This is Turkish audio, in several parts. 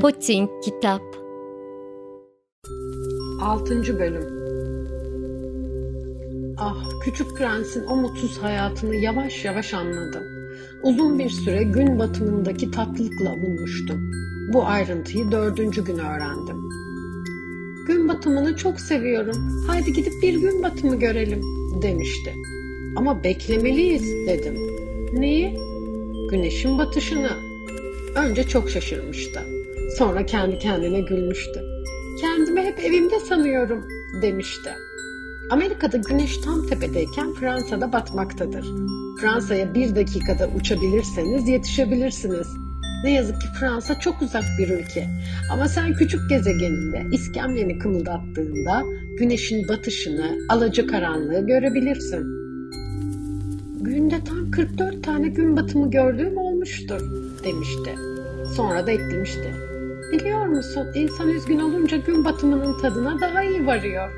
Putin Kitap 6. Bölüm Ah, küçük prensin o mutsuz hayatını yavaş yavaş anladım. Uzun bir süre gün batımındaki tatlılıkla bulmuştum. Bu ayrıntıyı dördüncü gün öğrendim. Gün batımını çok seviyorum. Haydi gidip bir gün batımı görelim, demişti. Ama beklemeliyiz, dedim. Neyi? Güneşin batışını. Önce çok şaşırmıştı. Sonra kendi kendine gülmüştü. Kendimi hep evimde sanıyorum demişti. Amerika'da güneş tam tepedeyken Fransa'da batmaktadır. Fransa'ya bir dakikada uçabilirseniz yetişebilirsiniz. Ne yazık ki Fransa çok uzak bir ülke. Ama sen küçük gezegeninde iskemleni kımıldattığında güneşin batışını, alacakaranlığı görebilirsin. Günde tam 44 tane gün batımı gördüğüm olmuştur demişti. Sonra da eklemişti. Biliyor musun insan üzgün olunca gün batımının tadına daha iyi varıyor.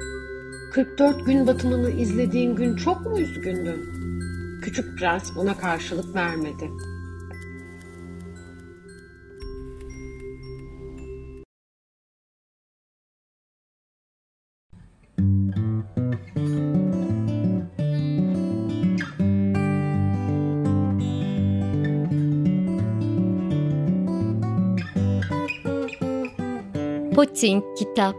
44 gün batımını izlediğin gün çok mu üzgündün? Küçük prens buna karşılık vermedi. Putin Kitap